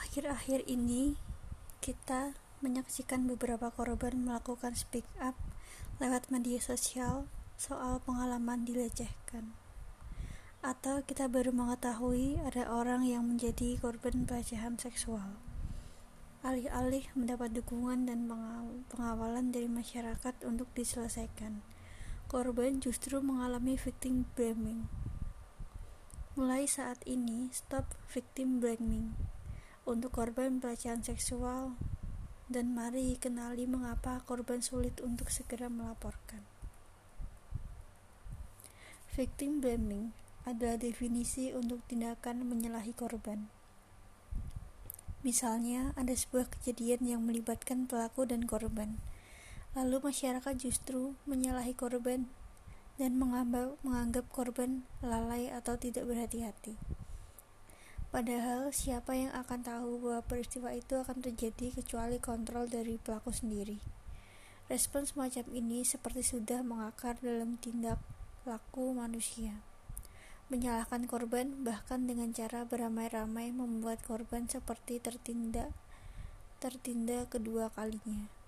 Akhir-akhir ini, kita menyaksikan beberapa korban melakukan speak up lewat media sosial soal pengalaman dilecehkan. Atau kita baru mengetahui ada orang yang menjadi korban pelecehan seksual. Alih-alih mendapat dukungan dan pengawalan dari masyarakat untuk diselesaikan, korban justru mengalami victim blaming. Mulai saat ini, stop victim blaming untuk korban pelecehan seksual dan mari kenali mengapa korban sulit untuk segera melaporkan. Victim blaming adalah definisi untuk tindakan menyalahi korban. Misalnya, ada sebuah kejadian yang melibatkan pelaku dan korban. Lalu masyarakat justru menyalahi korban dan menganggap korban lalai atau tidak berhati-hati. Padahal siapa yang akan tahu bahwa peristiwa itu akan terjadi kecuali kontrol dari pelaku sendiri. Respon semacam ini seperti sudah mengakar dalam tindak laku manusia. Menyalahkan korban bahkan dengan cara beramai-ramai membuat korban seperti tertindak tertindak kedua kalinya.